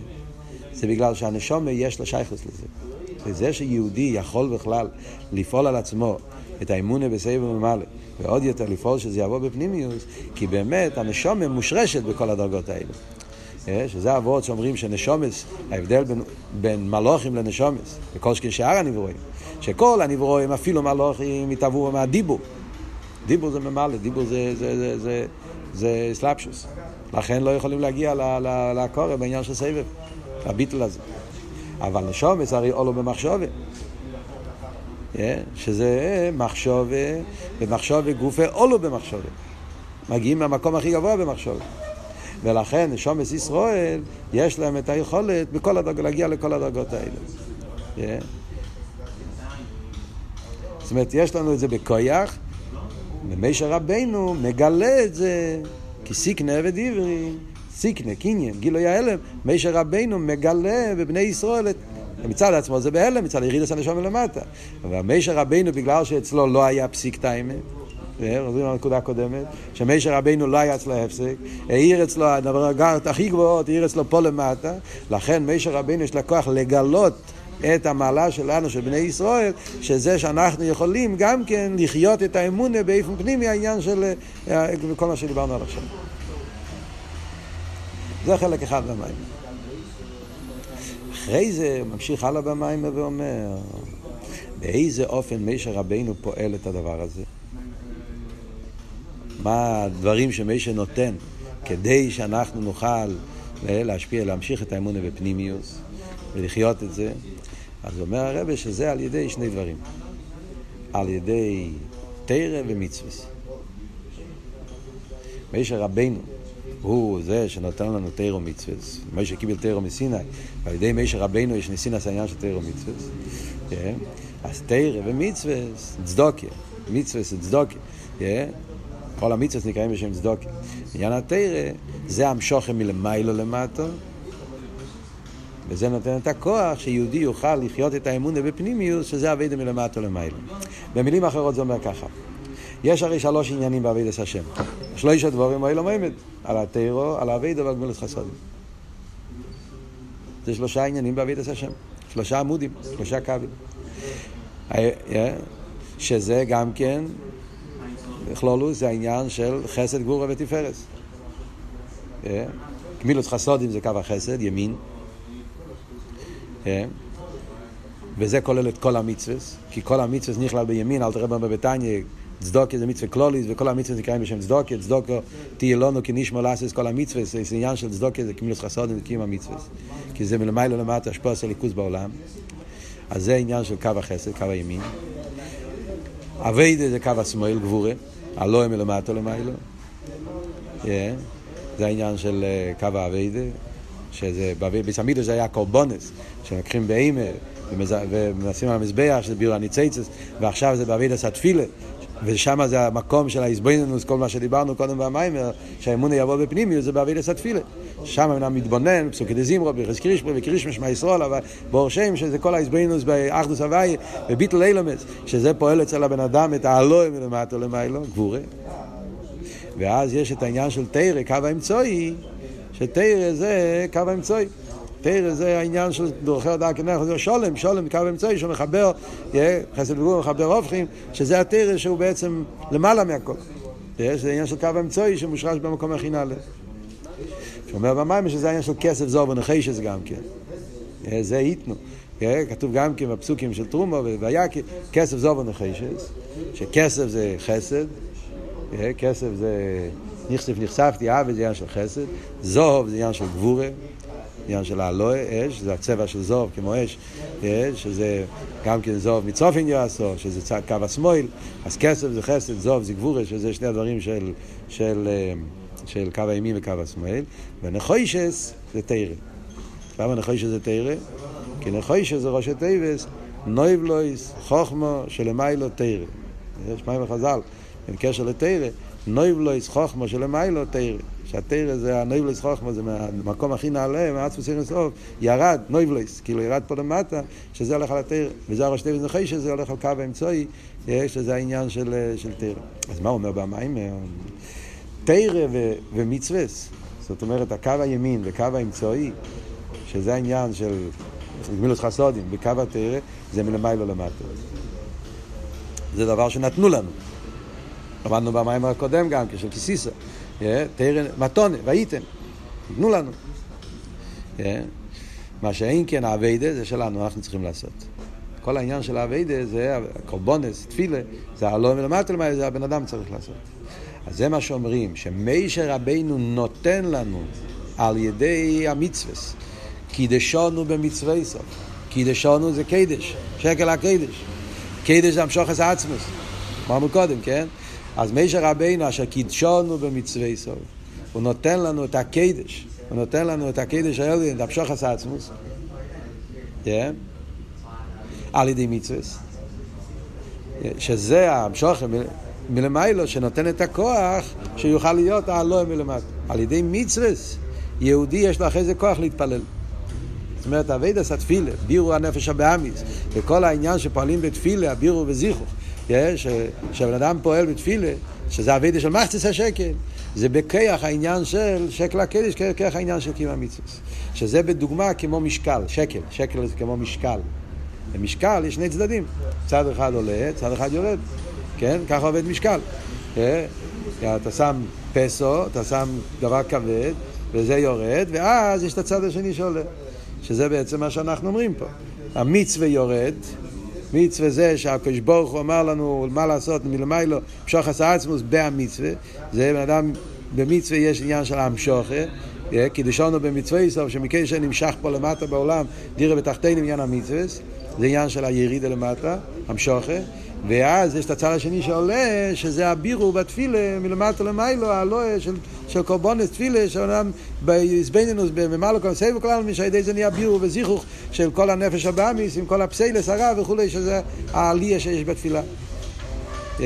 זה בגלל שהנשומה יש לה שייכוס לזה. וזה שיהודי יכול בכלל לפעול על עצמו את האמונה בסבב ומעלה, ועוד יותר לפעול שזה יבוא בפנימיוס, כי באמת הנשומה מושרשת בכל הדרגות האלה. אה, שזה אבות שאומרים שנשומס, ההבדל בין, בין מלוכים לנשומס, וכל שאר הנברואים, שכל הנברואים, אפילו מלוכים, התעברו מהדיבור. דיבור זה ממלא, דיבור זה, זה, זה, זה, זה סלאפשוס. לכן לא יכולים להגיע לקורא בעניין של סבב, הביטל הזה. אבל נשומס הרי אולו במחשובה. שזה מחשובה, במחשובה גופה אולו במחשובה. מגיעים מהמקום הכי גבוה במחשובה. ולכן נשומס ישראל, יש להם את היכולת בכל הדרג, להגיע לכל הדרגות האלה. זאת אומרת, יש לנו את זה בכויח, ומשה רבנו מגלה את זה כי סיכנה ודברי, סיקנה, קניין, גילוי ההלם, מישר רבינו מגלה בבני ישראל את... מצד עצמו זה בהלם, מצד ירידס הנשום מלמטה. אבל מישר רבינו, בגלל שאצלו לא היה פסיק תאימת, חוזרים לנקודה הקודמת, שמישר רבינו לא היה אצלו הפסק, העיר אצלו, הדרגות הכי גבוהות, העיר אצלו פה למטה, לכן מישר רבינו יש לה כוח לגלות את המעלה שלנו, של בני ישראל, שזה שאנחנו יכולים גם כן לחיות את האמונה באיפן פנימי, העניין של כל מה שדיברנו עד עכשיו. זה חלק אחד במים. אחרי זה הוא ממשיך הלאה במים ואומר, באיזה אופן מישר רבינו פועל את הדבר הזה? מה הדברים שמישר נותן כדי שאנחנו נוכל להשפיע, להמשיך את האמונה בפנימיוס ולחיות את זה? אז אומר הרבה שזה על ידי שני דברים. על ידי תרא ומצווה. מישר רבינו הוא זה שנותן לנו תירו מצווה. משה קיבל תירו מסיני, ועל ידי משה רבינו יש ניסינס העניין של תירו מצווה. כן? אז תירו ומצווה, צדוקיה. מצווה זה צדוקיה. כן? כל המצווה נקראים בשם צדוקיה. עניין התירה זה המשוכם מלמיילו למטו, וזה נותן את הכוח שיהודי יוכל לחיות את האמונה בפנימיוס, שזה אבידה מלמטו למיילו. במילים אחרות זה אומר ככה. יש הרי שלוש עניינים בעבידת השם. שלושה דבורים האלה עומד, על התירו, על האבידה ועל גמילת חסודים. זה שלושה עניינים בעבידת השם. שלושה עמודים, שלושה קווים. אה, אה, שזה גם כן, בכלולו, זה העניין של חסד, גבורה ותפארס. אה, גמילות חסודים זה קו החסד, ימין. וזה כולל את כל המצווה, כי כל המצווה נכלל בימין, אל תראה בביתניה, צדוקה זה מצווה קלוליס, וכל המצווה נקראים בשם צדוקה, צדוקה תהיה לנו כנשמע לעשות כל המצווה, זה עניין של צדוקה, זה כמילוס חסודים וקיום המצווה. כי זה מלמעלה למטה השפוע של ליכוז בעולם. אז זה עניין של קו החסד, קו הימין. אביידה זה קו השמאל, גבורה, הלא מלמטה למעלה. זה העניין של אה, קו האביידה, שזה, בסמידו זה היה קורבונס, שלוקחים באימה ומנסים על המזבח, שזה ביור הניציצס, ועכשיו זה באביידס התפילה, ושם זה המקום של האיזבוינינוס, כל מה שדיברנו קודם במיימר, שהאמונה יבוא בפנימיות, זה באביידס התפילה. שם אדם מתבונן, פסוקי דזימרו, ברכס קרישפרי וקרישמש מהישרול, אבל בור שם, שזה כל האיזבוינינוס באחדוס הוואי, בביטל אילומס, שזה פועל אצל הבן אדם את האלוהים מלמטה למיילו, גבורה. ואז יש את העניין של תרא, קו האמצעי, שתרא זה קו האמצעי. תרא זה העניין של דורכי הודעה כנך, זה שולם, שולם קו אמצעי שמחבר, חסד וגבור מחבר הופכים, שזה התרא שהוא בעצם למעלה מהכל. זה העניין של קו אמצעי שמושרש במקום הכי נעלה. שאומר במים שזה העניין של כסף זוב ונחשס גם כן. זה איתנו. כתוב גם כן בפסוקים של טרומו ויקי, כסף זוב ונחשס, שכסף זה חסד, כסף זה נכסף נחשפתי, אבי זה עניין של חסד, זוב זה עניין של גבורה. עניין של האלוה, אש, זה הצבע של זוב כמו אש, שזה גם כן זוב מצופן יעשו, שזה קו השמאל, אז כסף זה חסד, זוב זה גבורה, שזה שני הדברים של, של, אה, של קו הימין וקו השמאל, ונחוישס זה תרא. למה נחוישס זה תרא? כי נחוישס זה ראשי תיבס, נויבלויס, חוכמו, שלמיילו תרא. יש מים וחז"ל, בקשר לתרא, נויבלויס, חוכמו, שלמיילו תרא. שהתרא זה הנויבלס חוכמה, זה מהמקום הכי נעלה, מעצמו סיר סוף, ירד, נויבלס, כאילו ירד פה למטה, שזה הולך על התרא, וזה הראש תרא זוכי שזה הולך על קו האמצעי, שזה העניין של, של תרא. אז מה הוא אומר במים? תרא ומצווה, זאת אומרת, הקו הימין וקו האמצעי, שזה העניין של גמילוס חסודים, בקו התרא, זה מלמעלה למטה. זה דבר שנתנו לנו. למדנו במים הקודם גם, כשל כסיסה. מתונה, והייתם, תנו לנו. מה שאין כן האביידה זה שלנו, אנחנו צריכים לעשות. כל העניין של האביידה זה הקורבונס, תפילה, זה הלא מלמטה למעלה, זה הבן אדם צריך לעשות. אז זה מה שאומרים, שמיישר רבינו נותן לנו על ידי המצווה, קידשונו במצווה סוף. קידשונו זה קידש, שקל הקדש. קידש זה המשוכס העצמוס. אמרנו קודם, כן? אז מישר רבינו אשר קידשונו במצווי סוף, הוא נותן לנו את הקדש, הוא נותן לנו את הקדש האלה, את המשוך עשה עצמוס, yeah. על ידי מצווה, שזה המשוך מלמיילו שנותן את הכוח שיוכל להיות הלא מלמטה. על ידי מצווה, יהודי יש לו אחרי זה כוח להתפלל. זאת אומרת, אבידס התפילה, בירו הנפש הבאמיס, וכל העניין שפועלים בתפילה, הבירו וזיכוך. שהבן אדם פועל בתפילה, שזה אבידה של מחצס השקל, זה בכיח העניין של שקל הקדש, כיח העניין של קיום המצווה. שזה בדוגמה כמו משקל, שקל, שקל זה כמו משקל. במשקל יש שני צדדים, צד אחד עולה, צד אחד יורד, כן? ככה עובד משקל. אה? אתה שם פסו, אתה שם דבר כבד, וזה יורד, ואז יש את הצד השני שעולה. שזה בעצם מה שאנחנו אומרים פה. המצווה יורד, מצווה זה שהקדוש ברוך הוא אמר לנו מה לעשות מלמיילו, משוך עשה עצמוס בהמצווה, זה בן אדם, במצווה יש עניין של המשוכה, אה, קידשונו במצווה סוף, שמקשר נמשך פה למטה בעולם, דירה בתחתינו עניין המצווה, זה עניין של הירידה למטה, המשוכה, ואז יש את הצד השני שעולה, שזה הבירו בתפילה, מלמטה למיילו, הלואה של, של קורבונס תפילה, שאדם בעזבנינוס, במעלו כל סייב וכל העלמין, ידי זה נהיה בירו וזיכוך של כל הנפש הבאמיס, עם כל הפסיילס הרע וכולי, שזה העלייה שיש בתפילה. Yeah.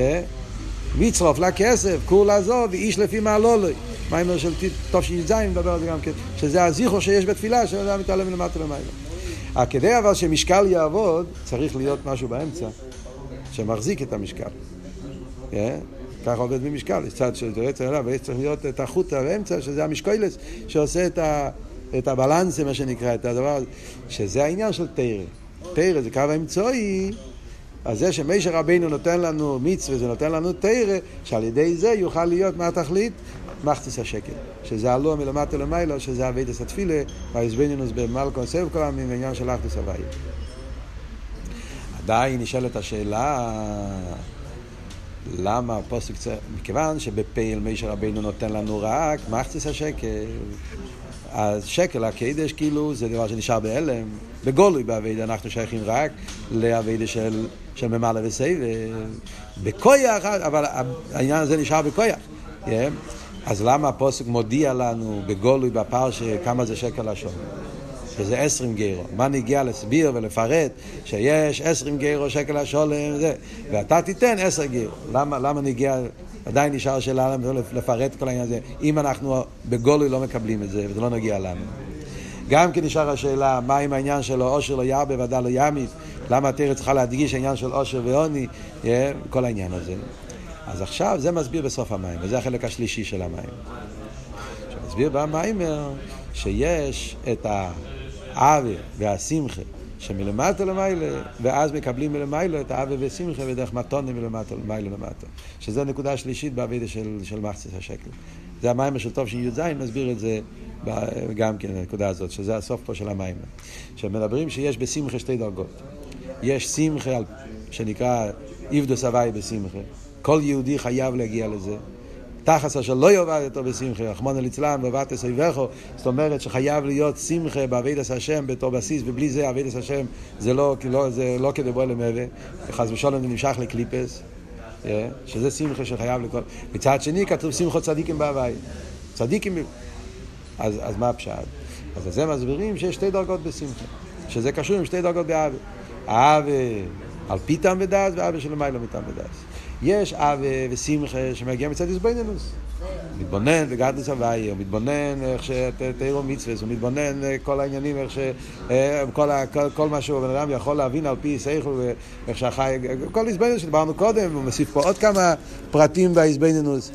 מצרוף לכסף, כור לעזוב, ואיש לפי מעלולוי. מיימר של תש"ז מדבר על זה גם כן, שזה הזיכוך שיש בתפילה, שאדם מתעלם מלמטה למיילו. כדי אבל שמשקל יעבוד, צריך להיות משהו באמצע. שמחזיק את המשקל. Yeah, ככה עובד במשקל, יש צד של יועץ אליו, ויש צריך להיות את החוט באמצע, שזה המשקוילס, שעושה את, ה, את הבלנסה, מה שנקרא, את הדבר הזה, שזה העניין של תרא. תרא זה קו האמצעי, אז זה שמשה רבינו נותן לנו מצווה, זה נותן לנו תרא, שעל ידי זה יוכל להיות מה התכלית? מחציס השקל, שזה הלא מלמטה למעלה, שזה אבידס התפילה, סבב כל העמים, בעניין של אחדוס הוואי. עדיין נשאלת השאלה למה הפוסק צריך, מכיוון שבפייל מישר רבינו נותן לנו רק מחצס השקל, אז שקל הקדש כאילו זה דבר שנשאר בהלם, בגולוי באביידה אנחנו שייכים רק לאביידה של, של ממלא וסבב, בכויח, אבל העניין הזה נשאר בכויח. Yeah. אז למה הפוסק מודיע לנו בגולוי בפרשה כמה זה שקל לשון? שזה עשרים גרו. מה נגיע להסביר ולפרט שיש עשרים גרו שקל השולם וזה, ואתה תיתן עשר גרו. למה, למה נגיע, עדיין נשאר שאלה לפרט כל העניין הזה, אם אנחנו בגולוי לא מקבלים את זה וזה לא נגיע לנו. גם כן נשאר השאלה, מה עם העניין של עושר לא ירבה ודל לא ימית, למה התרא צריכה להדגיש העניין של עושר ועוני, yeah, כל העניין הזה. אז עכשיו זה מסביר בסוף המים, וזה החלק השלישי של המים. שמסביר במיימר שיש את האווה והשמחה שמלמטה למעלה, ואז מקבלים מלמעלה את האווה ושמחה ודרך מתונה מלמטה למעלה למטה. שזה נקודה שלישית בעבידה של, של מחצית השקל. זה המיימר של טוב שי"ז מסביר את זה גם כן, הנקודה הזאת, שזה הסוף פה של המיימר. שמדברים שיש בשמחה שתי דרגות. יש שמחה שנקרא איבדוס הוואי בשמחה. כל יהודי חייב להגיע לזה. תחס אשר לא יאבד אותו בשמחה, רחמנא ליצלן ובתס אויבכו, זאת אומרת שחייב להיות שמחה בעבידת השם בתור בסיס, ובלי זה עבידת השם זה לא, לא, זה לא כדבו למבה, חס ושלום זה נמשך לקליפס, אה, שזה שמחה שחייב לכל... מצד שני כתוב שמחו צדיקים בהוואי, צדיקים, אז, אז מה הפשט? אז זה מסבירים שיש שתי דרגות בשמחה, שזה קשור עם שתי דרגות באווה. האווה על פי טעם ודעת ואווה שלמיילא מטעם ודעת. יש אבה ושמחה שמגיע מצד איזבנינוס. מתבונן בגדלס הוואי, הוא מתבונן איך שתאירו מצווה, הוא מתבונן אה, כל העניינים, איך ש... אה, כל, כל, כל מה שהוא בן אדם יכול להבין על פי סייכו, איך שהחי... כל איזבנינוס שדיברנו קודם, הוא מוסיף פה עוד כמה פרטים באיזבנינוס,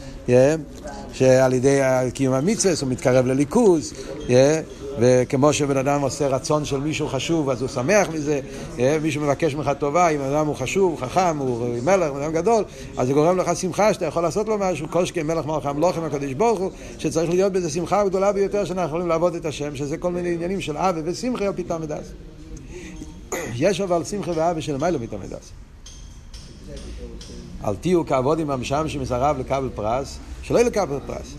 שעל ידי קיום המצווה הוא מתקרב לליכוז, וכמו שבן אדם עושה רצון של מישהו חשוב, אז הוא שמח מזה, אה, מישהו מבקש ממך טובה, אם אדם הוא חשוב, חכם, הוא מלך, אדם גדול, אז זה גורם לך שמחה שאתה יכול לעשות לו משהו, שכן מלך מלך המלוכים הקדוש ברוך הוא, שצריך להיות בזה שמחה גדולה ביותר שאנחנו יכולים לעבוד את השם, שזה כל מיני עניינים של אבי ושמחה על פתאום מדס. יש אבל שמחה ואבי של מיילו פתאום מדס. אל תהיו כעבוד עם המשם שמסרב לקבל פרס, שלא לקבל פרס.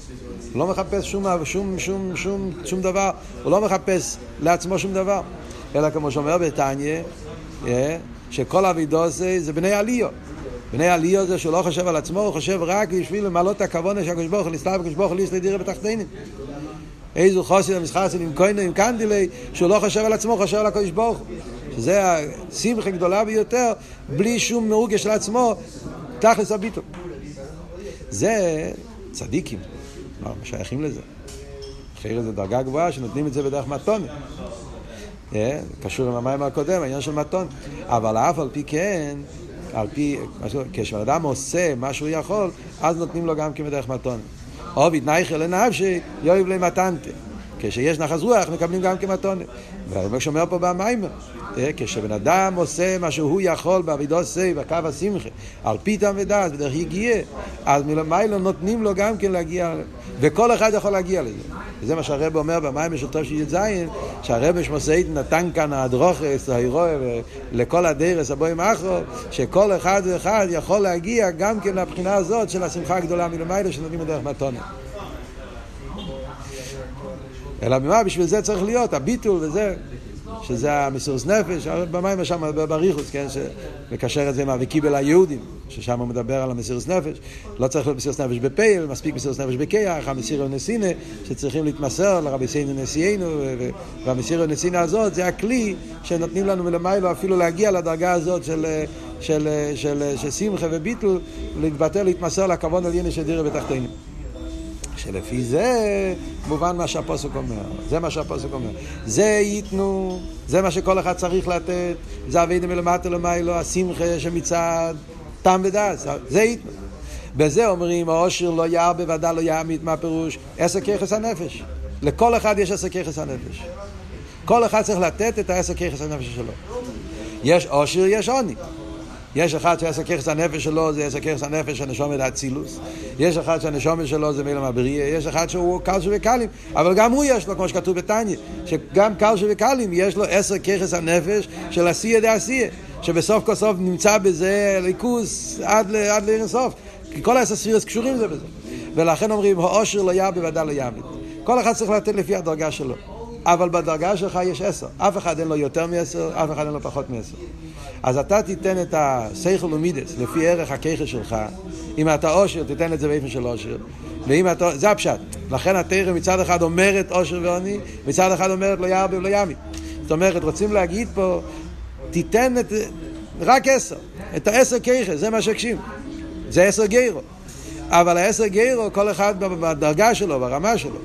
הוא לא מחפש שום, שום, שום, שום, שום דבר, הוא לא מחפש לעצמו שום דבר. אלא כמו שאומר בתניא, אה, שכל אבידו זה, זה בני עליו. בני עליו זה שהוא לא חושב על עצמו, הוא חושב רק בשביל למלא את הכוונה של הקדוש ברוך הוא, נסתר בקדוש ברוך הוא ליסטי דירה בתחתינים. איזו חוסר המסחר עם כהנו עם קנדילי, שהוא לא חושב על עצמו, הוא חושב על הקדוש ברוך הוא. שזה השמחה גדולה ביותר, בלי שום מרוגש של עצמו, תכלס הביטול. זה צדיקים. מה שייכים לזה? אחרי זה דרגה גבוהה שנותנים את זה בדרך מתון. אה, קשור עם המים הקודם, העניין של מתון. אבל אף על פי כן, על פי, כשבן אדם עושה מה שהוא יכול, אז נותנים לו גם כן בדרך מתון. עוביד נייכל לנפשי, יאהב למתנתה. כשיש נחז רוח מקבלים גם כמתונה. והרמק שאומר פה במיימר, אה, כשבן אדם עושה מה שהוא יכול בעבידו סי, בקו השמחה, על פי ודעת, בדרך יגיע, אז מלמיילו נותנים לו גם כן להגיע, וכל אחד יכול להגיע לזה. וזה מה שהרב אומר במיימר של תושי י"ז, שהרב שמוסעית נתן כאן הדרוכס, ההירואה, לכל הדרס הבואים אחרו, שכל אחד ואחד יכול להגיע גם כן לבחינה הזאת של השמחה הגדולה מלמיילו שנותנים בדרך מתונה. אלא ממה? בשביל זה צריך להיות, הביטול וזה, שזה המסירות נפש, במים שם? בריחוס, כן, שמקשר את זה עם הווקיבל היהודים, ששם הוא מדבר על המסירות נפש, לא צריך להיות מסירות נפש בפייל, מספיק מסירות נפש בכיח, המסירות נסינה, שצריכים להתמסר לרבי סיינו נשיאנו, והמסירות נסינה הזאת זה הכלי שנותנים לנו מלמיילו אפילו להגיע לדרגה הזאת של... של, של, של, של שמחה וביטול, להתבטא, להתמסר לכבוד על יני שדירה בתחתינו. שלפי זה מובן מה שהפוסק אומר. זה מה שהפוסק אומר. זה ייתנו, זה מה שכל אחד צריך לתת, זה אבינו מלמטה למיילו, השמחה שמצד טעם ודס, זה ייתנו. בזה אומרים, העושר לא ירבה ודאי לא יעמיד, מה פירוש? עשר ככס הנפש. לכל אחד יש עשר ככס הנפש. כל אחד צריך לתת את העשר ככס הנפש שלו. יש עושר, יש עוני. יש אחד שעשר ככס הנפש שלו זה עשר ככס הנפש הנשומת האצילוס, יש אחד שהנשומת שלו זה מילם הבריא, יש אחד שהוא קלשו וקלים, אבל גם הוא יש לו, כמו שכתוב בתניא, שגם קלשו וקלים יש לו עשר ככס הנפש של עשייה דה עשייה, שבסוף כל סוף נמצא בזה ליכוס עד, עד לאינסוף, כי כל העשר ספירס קשורים זה בזה, ולכן אומרים, העושר לא יעבי ודאי לא יעמיד. כל אחד צריך לתת לפי הדרגה שלו. אבל בדרגה שלך יש עשר. אף אחד אין לו יותר מעשר, אף אחד אין לו פחות מעשר. אז אתה תיתן את הסייכל ומידס לפי ערך הכיכה שלך. אם אתה עושר, תיתן את זה באופן של עושר. ואם אתה, זה הפשט. לכן התרא מצד אחד אומרת עושר ועוני, מצד אחד אומרת לא ירבה ולא ימי. זאת אומרת, רוצים להגיד פה, תיתן את, רק עשר, את העשר כיכר, זה מה שהקשים. זה עשר גיירו. אבל העשר גיירו, כל אחד בדרגה שלו, ברמה שלו.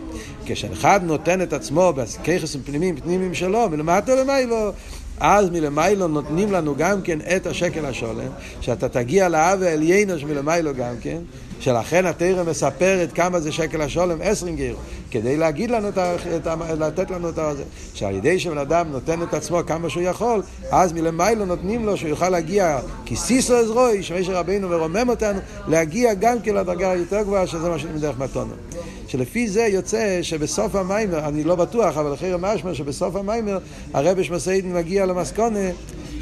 כשאחד נותן את עצמו בכיכס פנימיים, פנימיים שלו, מלמטה למיילו, אז מלמיילו נותנים לנו גם כן את השקל השולם, שאתה תגיע לאב העליינו מלמיילו גם כן, שלכן התרא מספרת כמה זה שקל השולם, עשרים גיר, כדי להגיד לנו, את ה, את ה, לתת לנו את זה. שעל ידי שבן אדם נותן את עצמו כמה שהוא יכול, אז מלמיילו נותנים לו שהוא יוכל להגיע, כי סיסו עזרוי, שמשה רבינו ורומם אותנו, להגיע גם כן לדרגה היותר גבוהה, שזה מה שנותנים דרך מתונו. שלפי זה יוצא שבסוף המיימר, אני לא בטוח, אבל אחרי המשמע שבסוף המיימר הרבי שמסעידן מגיע למסקונה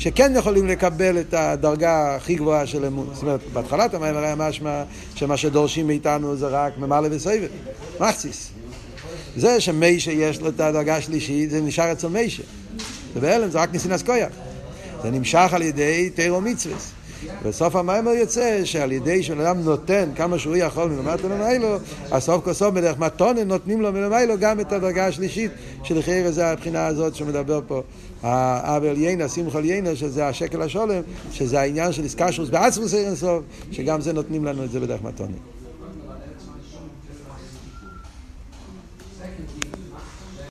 שכן יכולים לקבל את הדרגה הכי גבוהה של אמון. זאת אומרת, בהתחלת המיימר היה משמע שמה שדורשים מאיתנו זה רק ממלא וסבב, מחציס. זה שמיישה יש לו את הדרגה השלישית, זה נשאר אצל מיישה. ובהלם זה רק ניסינס קויח. זה נמשך על ידי תירו מצווה. בסוף המיימר יוצא שעל ידי שבן אדם נותן כמה שהוא יכול מלמטה למיילו, אז סוף כל סוף בדרך מתונה נותנים לו מלמיילו גם את הדרגה השלישית, שלחייר זה הבחינה הזאת שמדבר פה. האבל יינה, שמחול יינה, שזה השקל השולם, שזה העניין של איסקשוס בעצמוס אירנסוף, שגם זה נותנים לנו את זה בדרך מתונה.